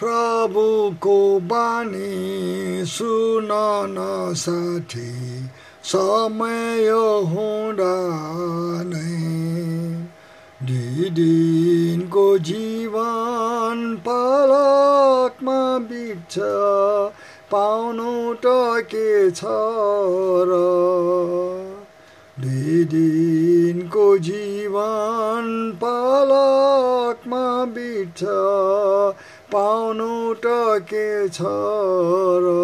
प्रभुको बानी सुन न साथी समय हुँदा नै। जीवन पलकमा बित्छ पाउनु त के छ र। दिनको जीवन पलकमा बित्छ पाउनु त के छ र।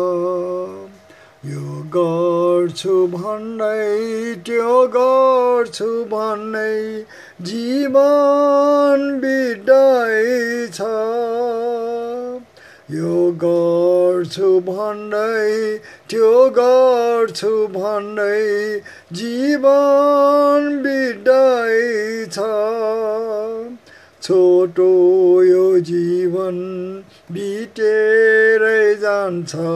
यो गर्छु भन्दै त्यो गर्छु भन्दै जीवन बित्दैछ यो गर्छु भन्दै त्यो गर्छु भन्दै जीवन बित्दैछ छोटो यो जीवन बितेरै जान्छ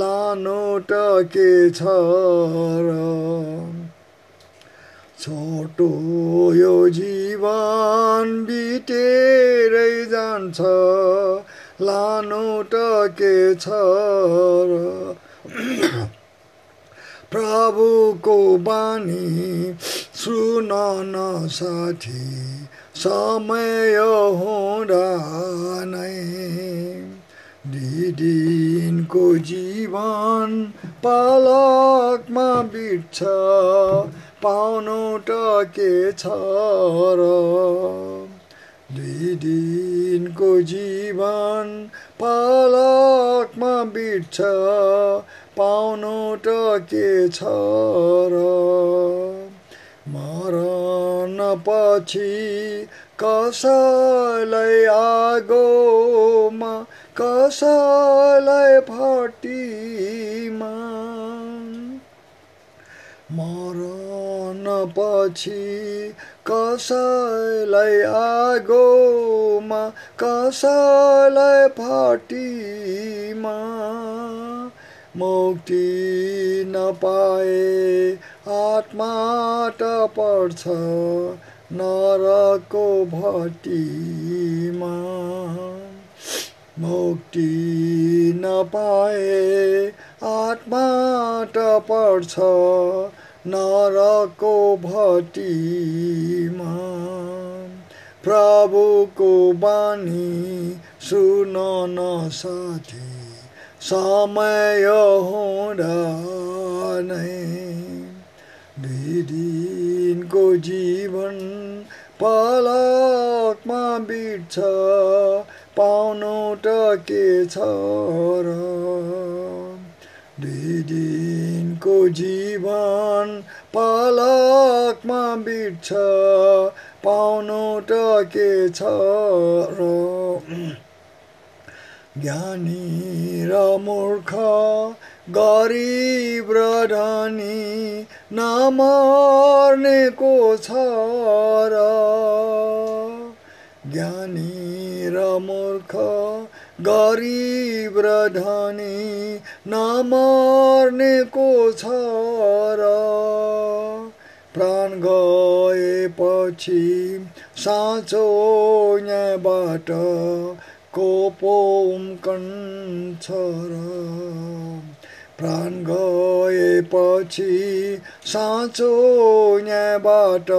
लानु त के छ र छोटो यो जीवन बितेरै जान्छ लानु त के छ र प्रभुको बानी सुन न साथी समय हुँदा नै दिनको जीवन पलकमा बिट्छ पाउनु त के छ र। दुई जीवन पलकमा बिट्छ पाउनु त के छ र। मरण पछि कसैलाई आगोमा कसैलाई फटीमा? मरण पछि कसैलाई आगोमा कसैलाई फटीमा? मुक्ति नपाए आत्मा त पर्छ नरको भटीमा मुक्ति नपाए आत्मा त पर्छ नरको भटीमा प्रभुको बानी सुन न साथी समय हुँदा नै दुई जीवन पलकमा बिट्छ पाउनु त के छ र? दुई जीवन पलकमा बिट्छ पाउनु त के छ र? ज्ञानी र मूर्ख गरिब नमर्नेको छ र ज्ञानी र मूर्ख गरिब र धनी नमर्नेको छ र प्राण गएपछि साँचो यहाँबाट कोपोम कन्छ र प्राण गएपछि साँचो यहाँबाट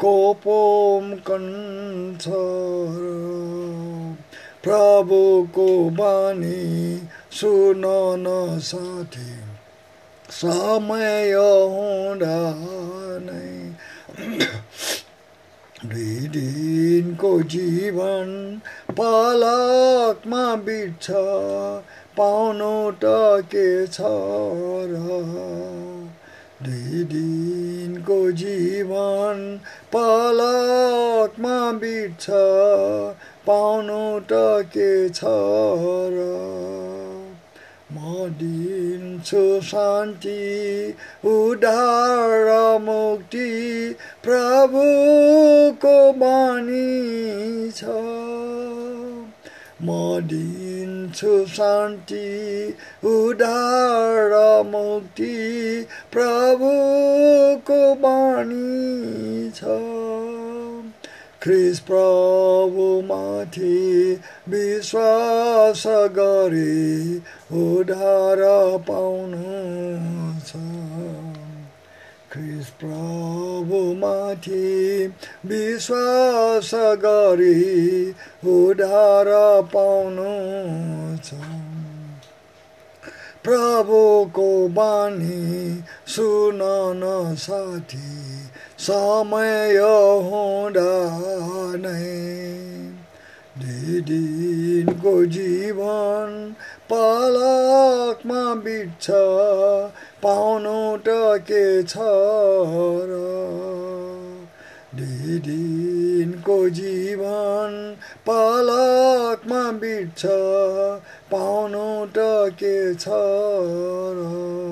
कोपोम कन्छ प्रभुको बानी सुन न साथी समय हुँदा नै दुई दिनको जीवन पलकमा बिट्छ पाउनु त के छ र दुई दिनको जीवन पलकमा बिट्छ पाउनु त के छ र म दिन्छु शान्ति उद्धार मुक्ति प्रभुको बानी छ। म दिन्छु शान्ति उद्धार मुक्ति प्रभुको बानी छ। ख्रिस प्रभु माथि विश्वास गरे उधार पाउनु छ। ख्रिस प्रभुमाथि विश्वास गरी उधार पाउनु छ प्रभुको बानी सुन साथी समय हुँदा नै दिनको जीवन पलकमा बित्छ पाउनु त के छ र। दिनको जीवन पलकमा बित्छ पाउनु त के छ र।